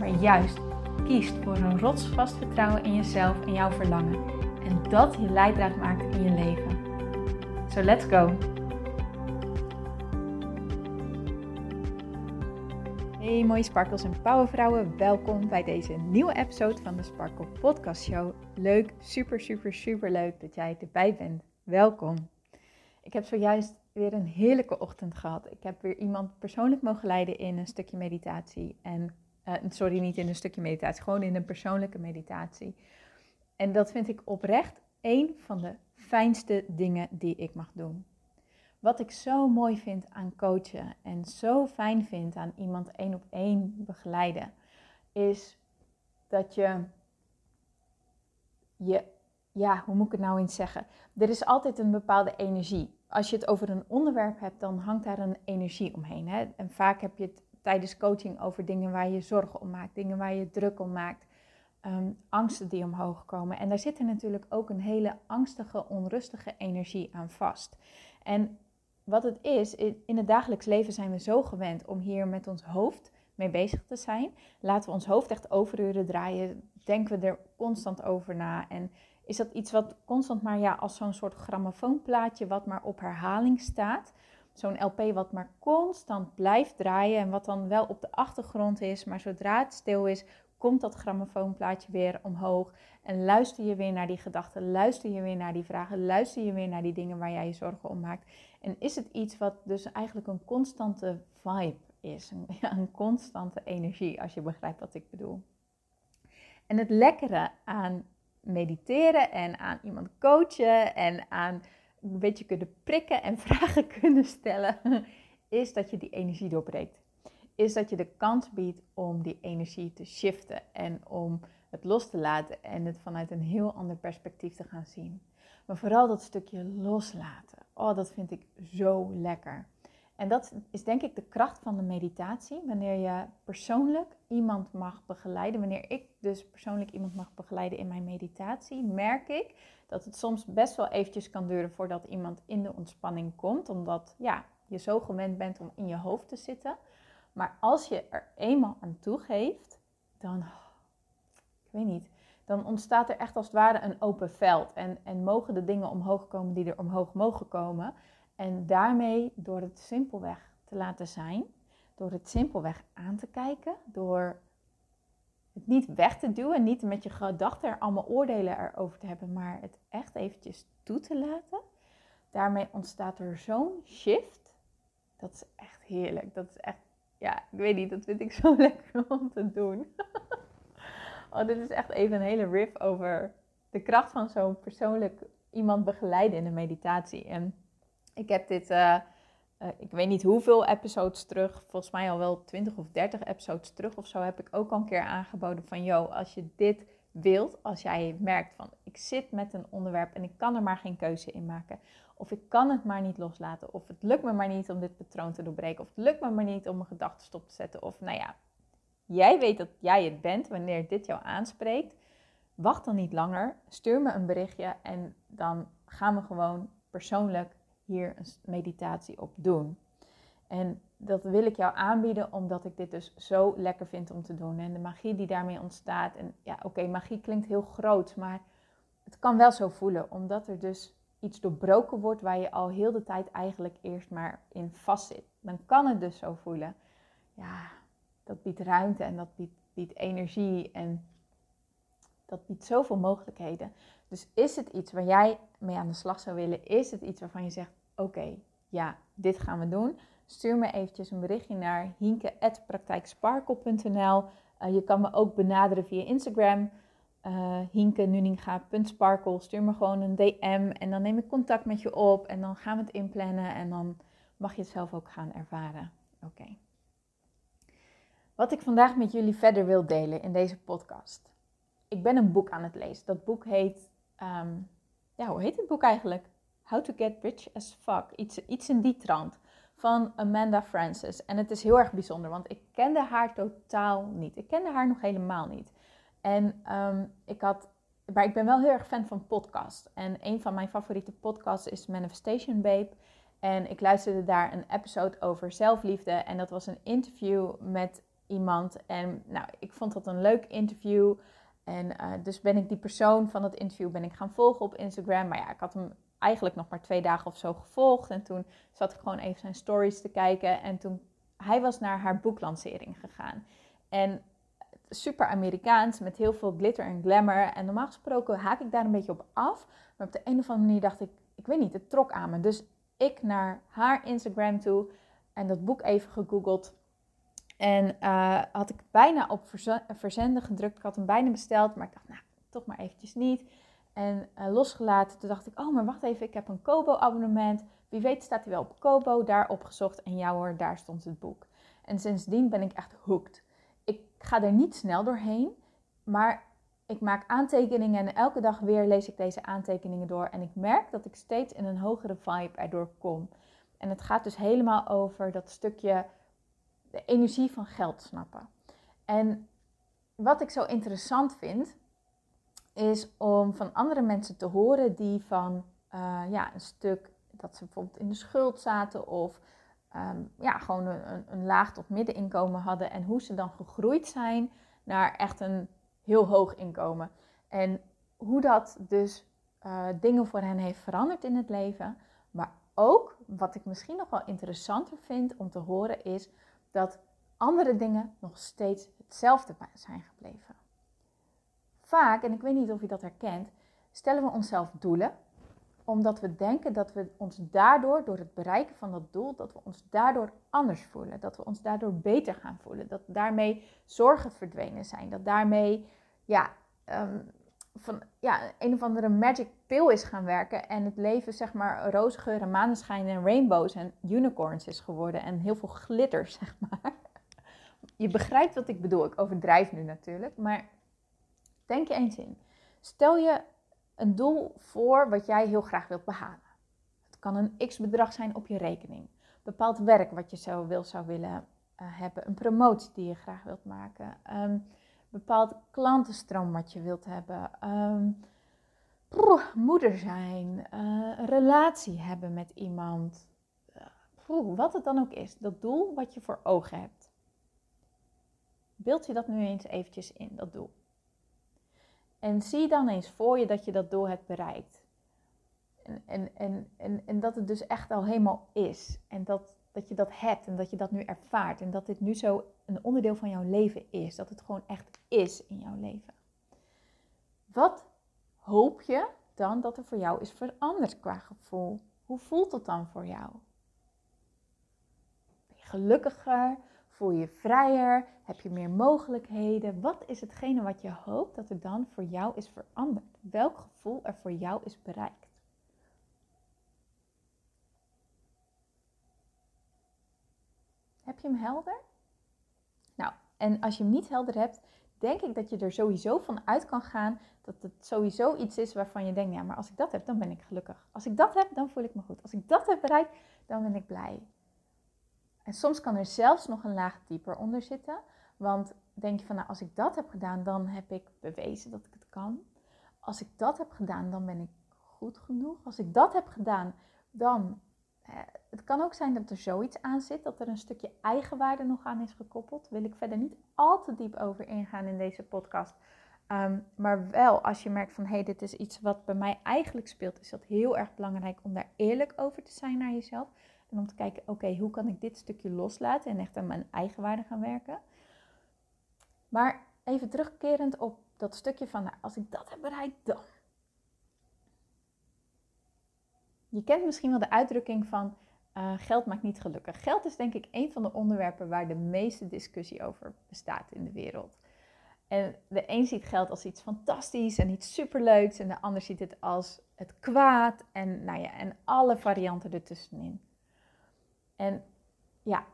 maar juist kiest voor een rotsvast vertrouwen in jezelf en jouw verlangen. En dat je leidraad maakt in je leven. So let's go! Hey mooie sparkles en powervrouwen, welkom bij deze nieuwe episode van de Sparkle Podcast Show. Leuk, super, super, super leuk dat jij erbij bent. Welkom. Ik heb zojuist weer een heerlijke ochtend gehad. Ik heb weer iemand persoonlijk mogen leiden in een stukje meditatie. En uh, sorry, niet in een stukje meditatie, gewoon in een persoonlijke meditatie. En dat vind ik oprecht een van de fijnste dingen die ik mag doen. Wat ik zo mooi vind aan coachen en zo fijn vind aan iemand één op één begeleiden, is dat je je, ja, hoe moet ik het nou eens zeggen? Er is altijd een bepaalde energie. Als je het over een onderwerp hebt, dan hangt daar een energie omheen. Hè? En vaak heb je het tijdens coaching over dingen waar je zorgen om maakt, dingen waar je druk om maakt, um, angsten die omhoog komen. En daar zit er natuurlijk ook een hele angstige, onrustige energie aan vast. En wat het is, in het dagelijks leven zijn we zo gewend om hier met ons hoofd mee bezig te zijn. Laten we ons hoofd echt overuren draaien, denken we er constant over na. En is dat iets wat constant maar ja, als zo'n soort grammofoonplaatje wat maar op herhaling staat zo'n LP wat maar constant blijft draaien en wat dan wel op de achtergrond is, maar zodra het stil is, komt dat grammofoonplaatje weer omhoog en luister je weer naar die gedachten, luister je weer naar die vragen, luister je weer naar die dingen waar jij je zorgen om maakt. En is het iets wat dus eigenlijk een constante vibe is, een, constante energie, als je begrijpt wat ik bedoel. En het lekkere aan mediteren en aan iemand coachen en aan een beetje kunnen prikken en vragen kunnen stellen, is dat je die energie doorbreekt. Is dat je de kans biedt om die energie te shiften en om het los te laten en het vanuit een heel ander perspectief te gaan zien. Maar vooral dat stukje loslaten. Oh, dat vind ik zo lekker. En dat is denk ik de kracht van de meditatie. Wanneer je persoonlijk iemand mag begeleiden, wanneer ik dus persoonlijk iemand mag begeleiden in mijn meditatie, merk ik dat het soms best wel eventjes kan duren voordat iemand in de ontspanning komt. Omdat ja, je zo gewend bent om in je hoofd te zitten. Maar als je er eenmaal aan toegeeft, dan, ik weet niet, dan ontstaat er echt als het ware een open veld. En, en mogen de dingen omhoog komen die er omhoog mogen komen. En daarmee, door het simpelweg te laten zijn, door het simpelweg aan te kijken, door het niet weg te duwen, niet met je gedachten er allemaal oordelen erover te hebben, maar het echt eventjes toe te laten. Daarmee ontstaat er zo'n shift. Dat is echt heerlijk. Dat is echt, ja, ik weet niet, dat vind ik zo lekker om te doen. oh, dit is echt even een hele riff over de kracht van zo'n persoonlijk iemand begeleiden in de meditatie. En ik heb dit, uh, uh, ik weet niet hoeveel episodes terug, volgens mij al wel 20 of 30 episodes terug of zo, heb ik ook al een keer aangeboden van, yo, als je dit wilt, als jij merkt van, ik zit met een onderwerp en ik kan er maar geen keuze in maken, of ik kan het maar niet loslaten, of het lukt me maar niet om dit patroon te doorbreken, of het lukt me maar niet om mijn gedachten stop te zetten, of nou ja, jij weet dat jij het bent wanneer dit jou aanspreekt. Wacht dan niet langer, stuur me een berichtje en dan gaan we gewoon persoonlijk hier een meditatie op doen. En dat wil ik jou aanbieden omdat ik dit dus zo lekker vind om te doen. En de magie die daarmee ontstaat. En ja, oké, magie klinkt heel groot, maar het kan wel zo voelen. Omdat er dus iets doorbroken wordt waar je al heel de tijd eigenlijk eerst maar in vast zit. Dan kan het dus zo voelen. Ja, dat biedt ruimte en dat biedt, biedt energie en dat biedt zoveel mogelijkheden. Dus is het iets waar jij mee aan de slag zou willen? Is het iets waarvan je zegt, oké, ja, dit gaan we doen. Stuur me eventjes een berichtje naar hinke.praktijksparkle.nl. Uh, je kan me ook benaderen via Instagram. Uh, hinke.nuninga.sparkle. Stuur me gewoon een DM en dan neem ik contact met je op. En dan gaan we het inplannen en dan mag je het zelf ook gaan ervaren. Oké. Wat ik vandaag met jullie verder wil delen in deze podcast. Ik ben een boek aan het lezen. Dat boek heet, ehm, ja, hoe heet het boek eigenlijk? How to Get Rich as Fuck. Iets, iets in die trant van Amanda Francis. En het is heel erg bijzonder, want ik kende haar totaal niet. Ik kende haar nog helemaal niet. En ehm, ik had, maar ik ben wel heel erg fan van podcasts. En een van mijn favoriete podcasts is Manifestation Babe. En ik luisterde daar een episode over zelfliefde. En dat was een interview met iemand. En nou, ik vond dat een leuk interview. En uh, dus ben ik die persoon van het interview ben ik gaan volgen op Instagram. Maar ja, ik had hem eigenlijk nog maar twee dagen of zo gevolgd. En toen zat ik gewoon even zijn stories te kijken. En toen, hij was naar haar boeklancering gegaan. En super Amerikaans, met heel veel glitter en glamour. En normaal gesproken haak ik daar een beetje op af. Maar op de een of andere manier dacht ik, ik weet niet, het trok aan me. Dus ik naar haar Instagram toe en dat boek even gegoogeld. En uh, had ik bijna op verzenden gedrukt. Ik had hem bijna besteld, maar ik dacht, nou, toch maar eventjes niet. En uh, losgelaten. Toen dacht ik, oh, maar wacht even, ik heb een Kobo-abonnement. Wie weet staat hij wel op Kobo. Daar opgezocht en ja hoor, daar stond het boek. En sindsdien ben ik echt hooked. Ik ga er niet snel doorheen, maar ik maak aantekeningen en elke dag weer lees ik deze aantekeningen door. En ik merk dat ik steeds in een hogere vibe erdoor kom. En het gaat dus helemaal over dat stukje de energie van geld snappen. En wat ik zo interessant vind, is om van andere mensen te horen die van uh, ja, een stuk dat ze bijvoorbeeld in de schuld zaten of um, ja, gewoon een, een, laag tot middeninkomen hadden en hoe ze dan gegroeid zijn naar echt een heel hoog inkomen. En hoe dat dus uh, dingen voor hen heeft veranderd in het leven. Maar ook, wat ik misschien nog wel interessanter vind om te horen, is dat andere dingen nog steeds hetzelfde zijn gebleven. Vaak, en ik weet niet of je dat herkent, stellen we onszelf doelen omdat we denken dat we ons daardoor, door het bereiken van dat doel, dat we ons daardoor anders voelen. Dat we ons daardoor beter gaan voelen. Dat daarmee zorgen verdwenen zijn. Dat daarmee ja, um, van, ja, een of andere magic pill is gaan werken. En het leven, zeg maar, roze geuren, maneschijn en rainbows en unicorns is geworden. En heel veel glitter, zeg maar. Je begrijpt wat ik bedoel. Ik overdrijf nu natuurlijk. Maar denk je eens in. Stel je een doel voor wat jij heel graag wilt behalen. Het kan een x-bedrag zijn op je rekening. Bepaald werk wat je zo wil, zou willen uh, hebben. Een promotie die je graag wilt maken. Um, bepaald klantenstroom wat je wilt hebben. Um, moeder zijn. Uh, een relatie hebben met iemand. Uh, wat het dan ook is. Dat doel wat je voor ogen hebt. Beeld je dat nu eens eventjes in, dat doel. En zie dan eens voor je dat je dat doel hebt bereikt. En, en, en, en, en dat het dus echt al helemaal is. En dat, dat je dat hebt en dat je dat nu ervaart. En dat dit nu zo een onderdeel van jouw leven is. Dat het gewoon echt is in jouw leven. Wat hoop je dan dat er voor jou is veranderd qua gevoel? Hoe voelt dat dan voor jou? Ben je gelukkiger? Voel je je vrijer? Heb je meer mogelijkheden? Wat is hetgene wat je hoopt dat er dan voor jou is veranderd? Welk gevoel er voor jou is bereikt? Heb je hem helder? Nou, en als je hem niet helder hebt, denk ik dat je er sowieso van uit kan gaan dat het sowieso iets is waarvan je denkt, ja, maar als ik dat heb, dan ben ik gelukkig. Als ik dat heb, dan voel ik me goed. Als ik dat heb bereikt, dan ben ik blij. En soms kan er zelfs nog een laag dieper onder zitten. Want denk je van, nou, als ik dat heb gedaan, dan heb ik bewezen dat ik het kan. Als ik dat heb gedaan, dan ben ik goed genoeg. Als ik dat heb gedaan, dan. het kan ook zijn dat er zoiets aan zit, dat er een stukje eigenwaarde nog aan is gekoppeld. Wil ik verder niet al te diep over ingaan in deze podcast. Ehm, maar wel als je merkt van hé, hey, dit is iets wat bij mij eigenlijk speelt, is dat heel erg belangrijk om daar eerlijk over te zijn naar jezelf. En om te kijken, oké, hoe kan ik dit stukje loslaten en echt aan mijn eigen waarde gaan werken. Maar even terugkerend op dat stukje van, nou, als ik dat heb bereikt, dan. Je kent misschien wel de uitdrukking van uh, geld maakt niet gelukkig. Geld is denk ik een van de onderwerpen waar de meeste discussie over bestaat in de wereld. En de een ziet geld als iets fantastisch en iets superleuks. En de ander ziet het als het kwaad en, nou ja, en alle varianten ertussenin. En ja,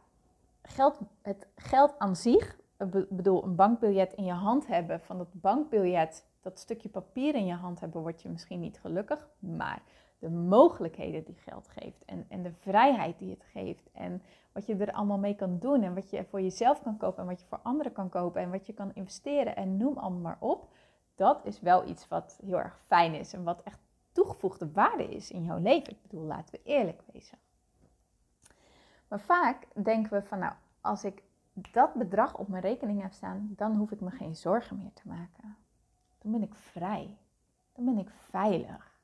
geld, het geld aan zich ik bedoel, een bankbiljet in je hand hebben, van dat bankbiljet, dat stukje papier in je hand hebben, word je misschien niet gelukkig. Maar de mogelijkheden die geld geeft en, en de vrijheid die het geeft en wat je er allemaal mee kan doen en wat je voor jezelf kan kopen en wat je voor anderen kan kopen en wat je kan investeren en noem allemaal maar op. Dat is wel iets wat heel erg fijn is en wat echt toegevoegde waarde is in jouw leven. Ik bedoel, laten we eerlijk wezen. Maar vaak denken we van nou, als ik dat bedrag op mijn rekening heb staan, dan hoef ik me geen zorgen meer te maken. Dan ben ik vrij. Dan ben ik veilig.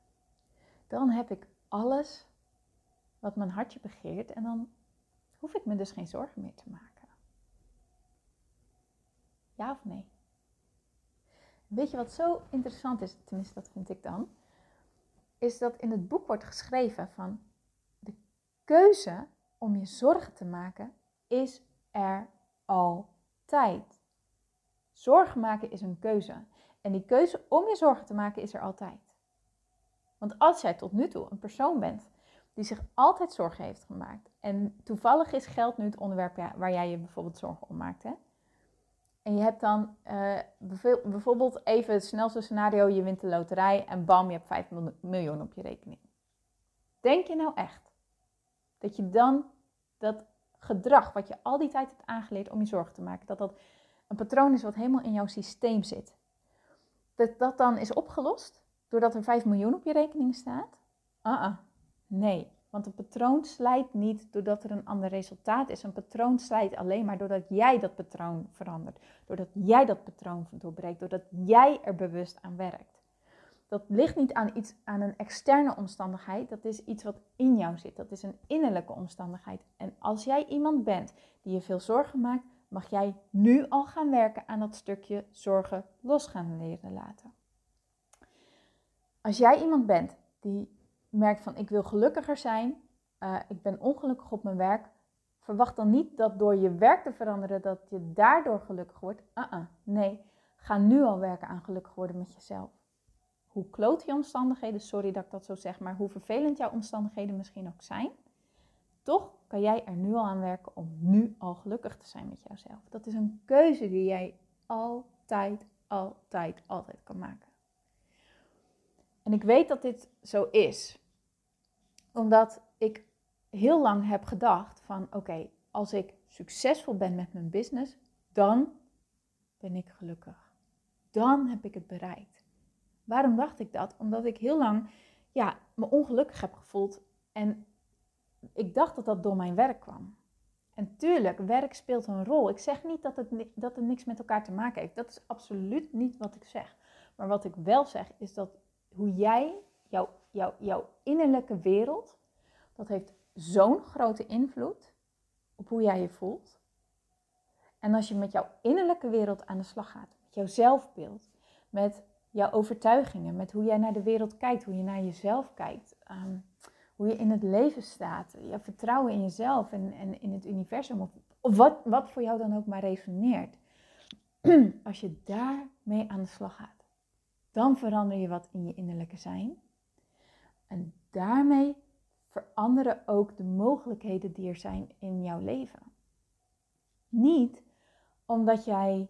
Dan heb ik alles wat mijn hartje begeert en dan hoef ik me dus geen zorgen meer te maken. Ja of nee? Weet je wat zo interessant is, tenminste dat vind ik dan, is dat in het boek wordt geschreven van de keuze om je zorgen te maken is er altijd. Zorgen maken is een keuze. En die keuze om je zorgen te maken is er altijd. Want als jij tot nu toe een persoon bent die zich altijd zorgen heeft gemaakt. En toevallig is geld nu het onderwerp waar jij je bijvoorbeeld zorgen om maakt. Hè? En je hebt dan uh, bijvoorbeeld even het snelste scenario, je wint de loterij en bam, je hebt 5 miljoen op je rekening. Denk je nou echt dat je dan dat gedrag wat je al die tijd hebt aangeleerd om je zorgen te maken, dat dat een patroon is wat helemaal in jouw systeem zit, dat dat dan is opgelost doordat er 5 miljoen op je rekening staat? Ah, uh -uh. nee. Want een patroon slijt niet doordat er een ander resultaat is. Een patroon slijt alleen maar doordat jij dat patroon verandert. Doordat jij dat patroon doorbreekt. Doordat jij er bewust aan werkt. Dat ligt niet aan, iets, aan een externe omstandigheid. Dat is iets wat in jou zit. Dat is een innerlijke omstandigheid. En als jij iemand bent die je veel zorgen maakt, mag jij nu al gaan werken aan dat stukje zorgen los gaan leren laten. Als jij iemand bent die merkt van ik wil gelukkiger zijn, uh, ik ben ongelukkig op mijn werk, verwacht dan niet dat door je werk te veranderen dat je daardoor gelukkig wordt. Uh -uh, nee, ga nu al werken aan gelukkig worden met jezelf. Hoe kloot je omstandigheden, sorry dat ik dat zo zeg, maar hoe vervelend jouw omstandigheden misschien ook zijn, toch kan jij er nu al aan werken om nu al gelukkig te zijn met jouzelf. Dat is een keuze die jij altijd, altijd, altijd kan maken. En ik weet dat dit zo is omdat ik heel lang heb gedacht van oké, als ik succesvol ben met mijn business, dan ben ik gelukkig. Dan heb ik het bereikt. Waarom dacht ik dat? Omdat ik heel lang ja, me ongelukkig heb gevoeld en ik dacht dat dat door mijn werk kwam. En tuurlijk, werk speelt een rol. Ik zeg niet dat het, dat het niks met elkaar te maken heeft. Dat is absoluut niet wat ik zeg. Maar wat ik wel zeg is dat hoe jij jouw, jouw, jouw innerlijke wereld, dat heeft zo'n grote invloed op hoe jij je voelt. En als je met jouw innerlijke wereld aan de slag gaat, met jouw zelfbeeld, met jouw overtuigingen, met hoe jij naar de wereld kijkt, hoe je naar jezelf kijkt, ehm, hoe je in het leven staat, je vertrouwen in jezelf en, en in het universum, of, of wat, wat voor jou dan ook maar resoneert. Als je daarmee aan de slag gaat, dan verander je wat in je innerlijke zijn. En daarmee veranderen ook de mogelijkheden die er zijn in jouw leven. Niet omdat jij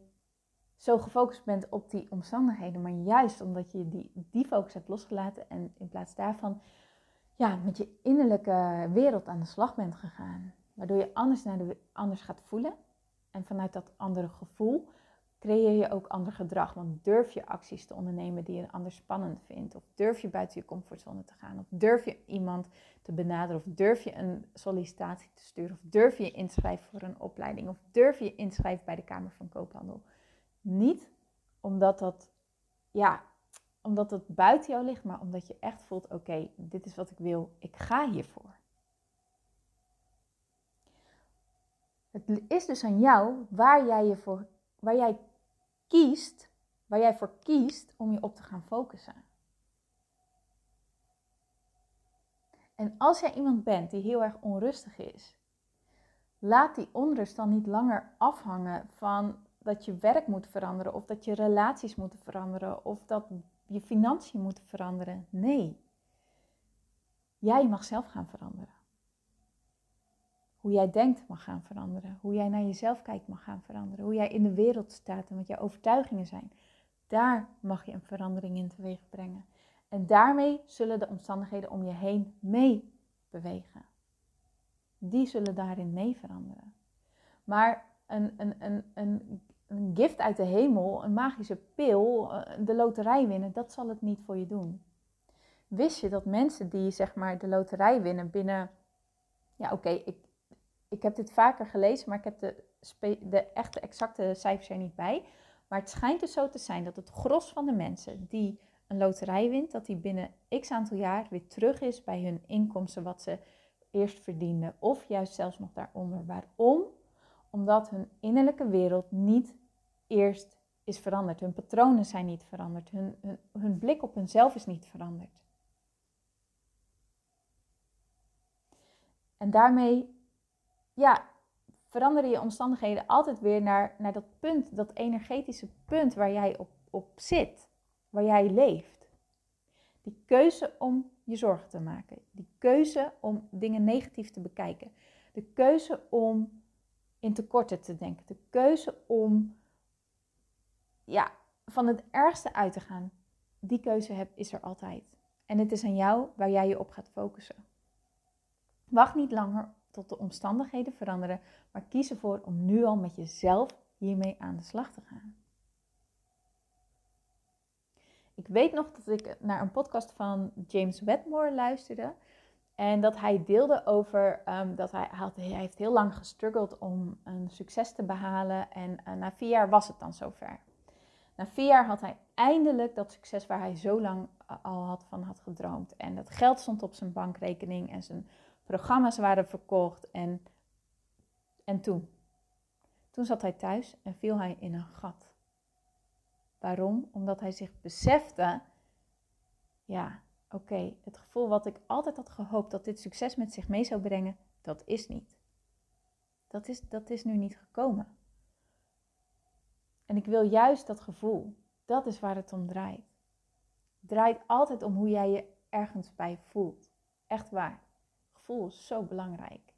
zo gefocust bent op die omstandigheden, maar juist omdat je die, die focus hebt losgelaten en in plaats daarvan ja, met je innerlijke wereld aan de slag bent gegaan. Waardoor je anders, naar de, anders gaat voelen en vanuit dat andere gevoel creëer je ook ander gedrag. Want durf je acties te ondernemen die een ander spannend vindt? Of durf je buiten je comfortzone te gaan? Of durf je iemand te benaderen? Of durf je een sollicitatie te sturen? Of durf je je inschrijven voor een opleiding? Of durf je je inschrijven bij de Kamer van Koophandel? Niet omdat dat, ja, omdat het buiten jou ligt, maar omdat je echt voelt: oké, dit is wat ik wil, ik ga hiervoor. Het is dus aan jou waar jij je voor, waar jij kiest, waar jij voor kiest om je op te gaan focussen. En als jij iemand bent die heel erg onrustig is, laat die onrust dan niet langer afhangen van dat je werk moet veranderen of dat je relaties moeten veranderen of dat je financiën moeten veranderen. Nee. Jij mag zelf gaan veranderen. Hoe jij denkt mag gaan veranderen. Hoe jij naar jezelf kijkt mag gaan veranderen. Hoe jij in de wereld staat en wat jouw overtuigingen zijn. Daar mag je een verandering in teweeg brengen. En daarmee zullen de omstandigheden om je heen mee bewegen. Die zullen daarin mee veranderen. Maar een, een, een, een, een gift uit de hemel, een magische pil, eh, de loterij winnen, dat zal het niet voor je doen. Wist je dat mensen die zeg maar de loterij winnen binnen, ja oké, ik, ik heb dit vaker gelezen, maar ik heb de, de echte exacte cijfers er niet bij. Maar het schijnt dus zo te zijn dat het gros van de mensen die een loterij wint, dat die binnen x aantal jaar weer terug is bij hun inkomsten wat ze eerst verdienden. Of juist zelfs nog daaronder. Waarom? Omdat hun innerlijke wereld niet eerst is veranderd. Hun patronen zijn niet veranderd. Hun, hun, hun blik op hunzelf is niet veranderd. En daarmee, ja, veranderen je omstandigheden altijd weer naar, naar dat punt, dat energetische punt waar jij op, op zit, waar jij leeft. Die keuze om je zorgen te maken, die keuze om dingen negatief te bekijken, de keuze om in tekorten te denken, de keuze om ja, van het ergste uit te gaan, die keuze heb, is er altijd. En het is aan jou waar jij je op gaat focussen. Wacht niet langer tot de omstandigheden veranderen, maar kies ervoor om nu al met jezelf hiermee aan de slag te gaan. Ik weet nog dat ik naar een podcast van James Wedmore luisterde. En dat hij deelde over um, dat hij, hij heeft heel lang gestruggeld om een succes te behalen. En uh, na vier jaar was het dan zover. Na vier jaar had hij eindelijk dat succes waar hij zo lang eh, al had van had gedroomd. En dat geld stond op zijn bankrekening en zijn programma's waren verkocht. En, en toen? Toen zat hij thuis en viel hij in een gat. Waarom? Omdat hij zich besefte, ja, oké, het gevoel wat ik altijd had gehoopt dat dit succes met zich mee zou brengen, dat is niet. Dat is, dat is nu niet gekomen. En ik wil juist dat gevoel. Dat is waar het om draait. Draait altijd om hoe jij je ergens bij voelt. Echt waar. Gevoel is zo belangrijk.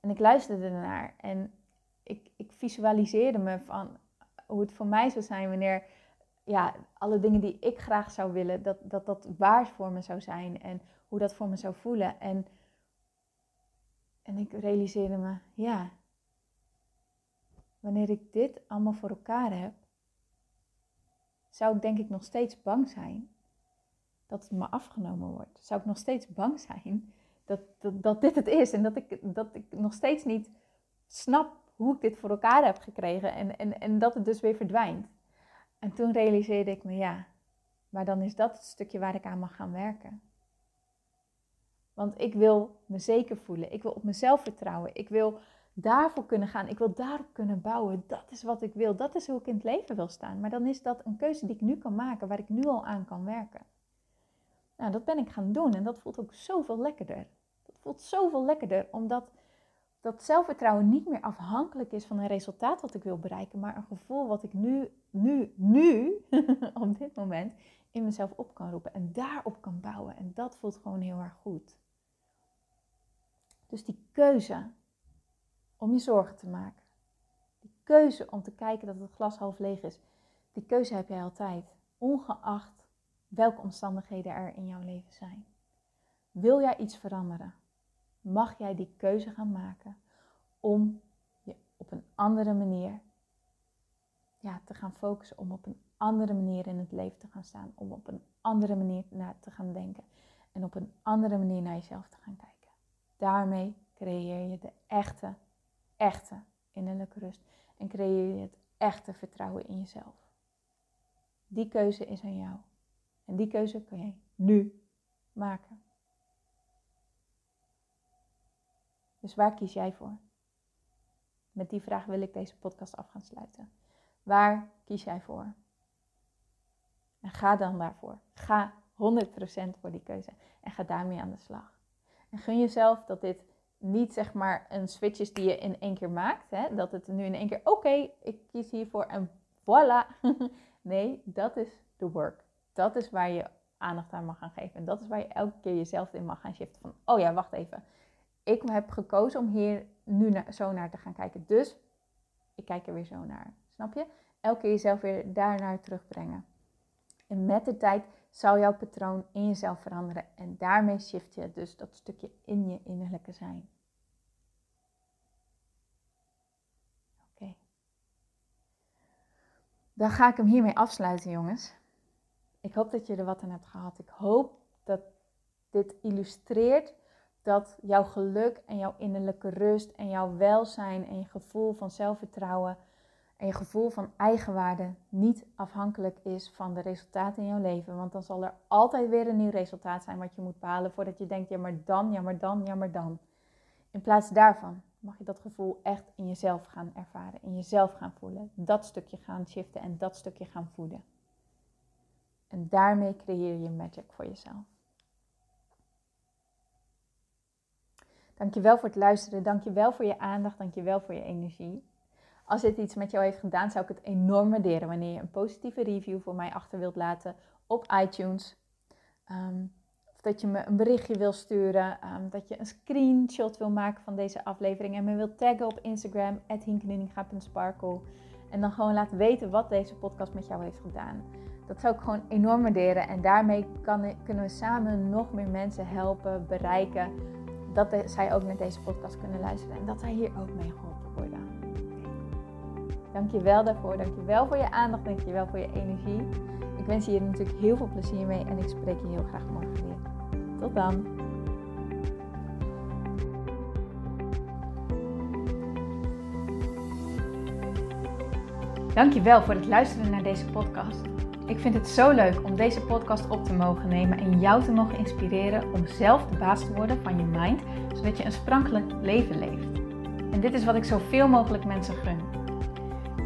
En ik luisterde ernaar en ik, ik visualiseerde me van hoe het voor mij zou zijn wanneer ja, alle dingen die ik graag zou willen, dat, dat dat waar voor me zou zijn en hoe dat voor me zou voelen. En, en ik realiseerde me, ja, wanneer ik dit allemaal voor elkaar heb, zou ik denk ik nog steeds bang zijn dat het me afgenomen wordt. Zou ik nog steeds bang zijn dat, dat, dat dit het is en dat ik, dat ik nog steeds niet snap hoe ik dit voor elkaar heb gekregen en, en, en dat het dus weer verdwijnt. En toen realiseerde ik me, ja, maar dan is dat het stukje waar ik aan mag gaan werken. Want ik wil me zeker voelen. Ik wil op mezelf vertrouwen. Ik wil daarvoor kunnen gaan. Ik wil daarop kunnen bouwen. Dat is wat ik wil. Dat is hoe ik in het leven wil staan. Maar dan is dat een keuze die ik nu kan maken, waar ik nu al aan kan werken. Nou, dat ben ik gaan doen en dat voelt ook zoveel lekkerder. Dat voelt zoveel lekkerder, omdat dat zelfvertrouwen niet meer afhankelijk is van een resultaat wat ik wil bereiken, maar een gevoel wat ik nu, nu, nu, op dit moment, in mezelf op kan roepen en daarop kan bouwen. En dat voelt gewoon heel erg goed. Dus die keuze om je zorgen te maken, die keuze om te kijken dat het glas half leeg is, die keuze heb jij altijd, ongeacht welke omstandigheden er in jouw leven zijn. Wil jij iets veranderen? mag jij die keuze gaan maken om je op een andere manier ja, te gaan focussen, om op een andere manier in het leven te gaan staan, om op een andere manier naar te gaan denken en op een andere manier naar jezelf te gaan kijken. Daarmee creëer je de echte, echte innerlijke rust en creëer je het echte vertrouwen in jezelf. Die keuze is aan jou. En die keuze kun jij nu maken. Dus waar kies jij voor? Met die vraag wil ik deze podcast af gaan sluiten. Waar kies jij voor? En ga dan daarvoor. Ga 100% voor die keuze. En ga daarmee aan de slag. En gun jezelf dat dit niet zeg maar een switch is die je in één keer maakt. Hè? Dat het nu in één keer, oké, ik kies hiervoor en voilà. nee, dat is de work. Dat is waar je aandacht aan mag gaan geven. En dat is waar je elke keer jezelf in mag gaan shiften. Van, oh ja, wacht even ik heb gekozen om hier nu zo naar te gaan kijken. Dus ik kijk er weer zo naar. Snap je? Elke keer jezelf weer daarnaar terugbrengen. En met de tijd zal jouw patroon in jezelf veranderen. En daarmee shift je dus dat stukje in je innerlijke zijn. Oké. Dan ga ik hem hiermee afsluiten, jongens. Ik hoop dat je er wat aan hebt gehad. Ik hoop dat dit illustreert dat jouw geluk en jouw innerlijke rust en jouw welzijn en je gevoel van zelfvertrouwen en je gevoel van eigenwaarde niet afhankelijk is van de resultaten in jouw leven. Want dan zal er altijd weer een nieuw resultaat zijn wat je moet behalen voordat je denkt, ja maar dan, ja maar dan, ja maar dan. In plaats daarvan mag je dat gevoel echt in jezelf gaan ervaren, in jezelf gaan voelen. Dat stukje gaan shiften en dat stukje gaan voeden. En daarmee creëer je magic voor jezelf. Dankjewel voor het luisteren. Dankjewel voor je aandacht. Dankjewel voor je energie. Als dit iets met jou heeft gedaan, zou ik het enorm waarderen wanneer je een positieve review voor mij achter wilt laten op iTunes. Um, of dat je me een berichtje wil sturen. Um, dat je een screenshot wil maken van deze aflevering. En me wilt taggen op Instagram, @hinkenuninga.sparkle. En dan gewoon laten weten wat deze podcast met jou heeft gedaan. Dat zou ik gewoon enorm waarderen. En daarmee kan, kunnen we samen nog meer mensen helpen, bereiken dat zij ook naar deze podcast kunnen luisteren en dat zij hier ook mee geholpen worden. Dank je wel daarvoor, dank je wel voor je aandacht, dank je wel voor je energie. Ik wens je hier natuurlijk heel veel plezier mee en ik spreek je heel graag morgen weer. Tot dan! Dankjewel voor het luisteren naar deze podcast. Ik vind het zo leuk om deze podcast op te mogen nemen en jou te mogen inspireren om zelf de baas te worden van je mind, zodat je een sprankelijk leven leeft. En dit is wat ik zoveel mogelijk mensen gun.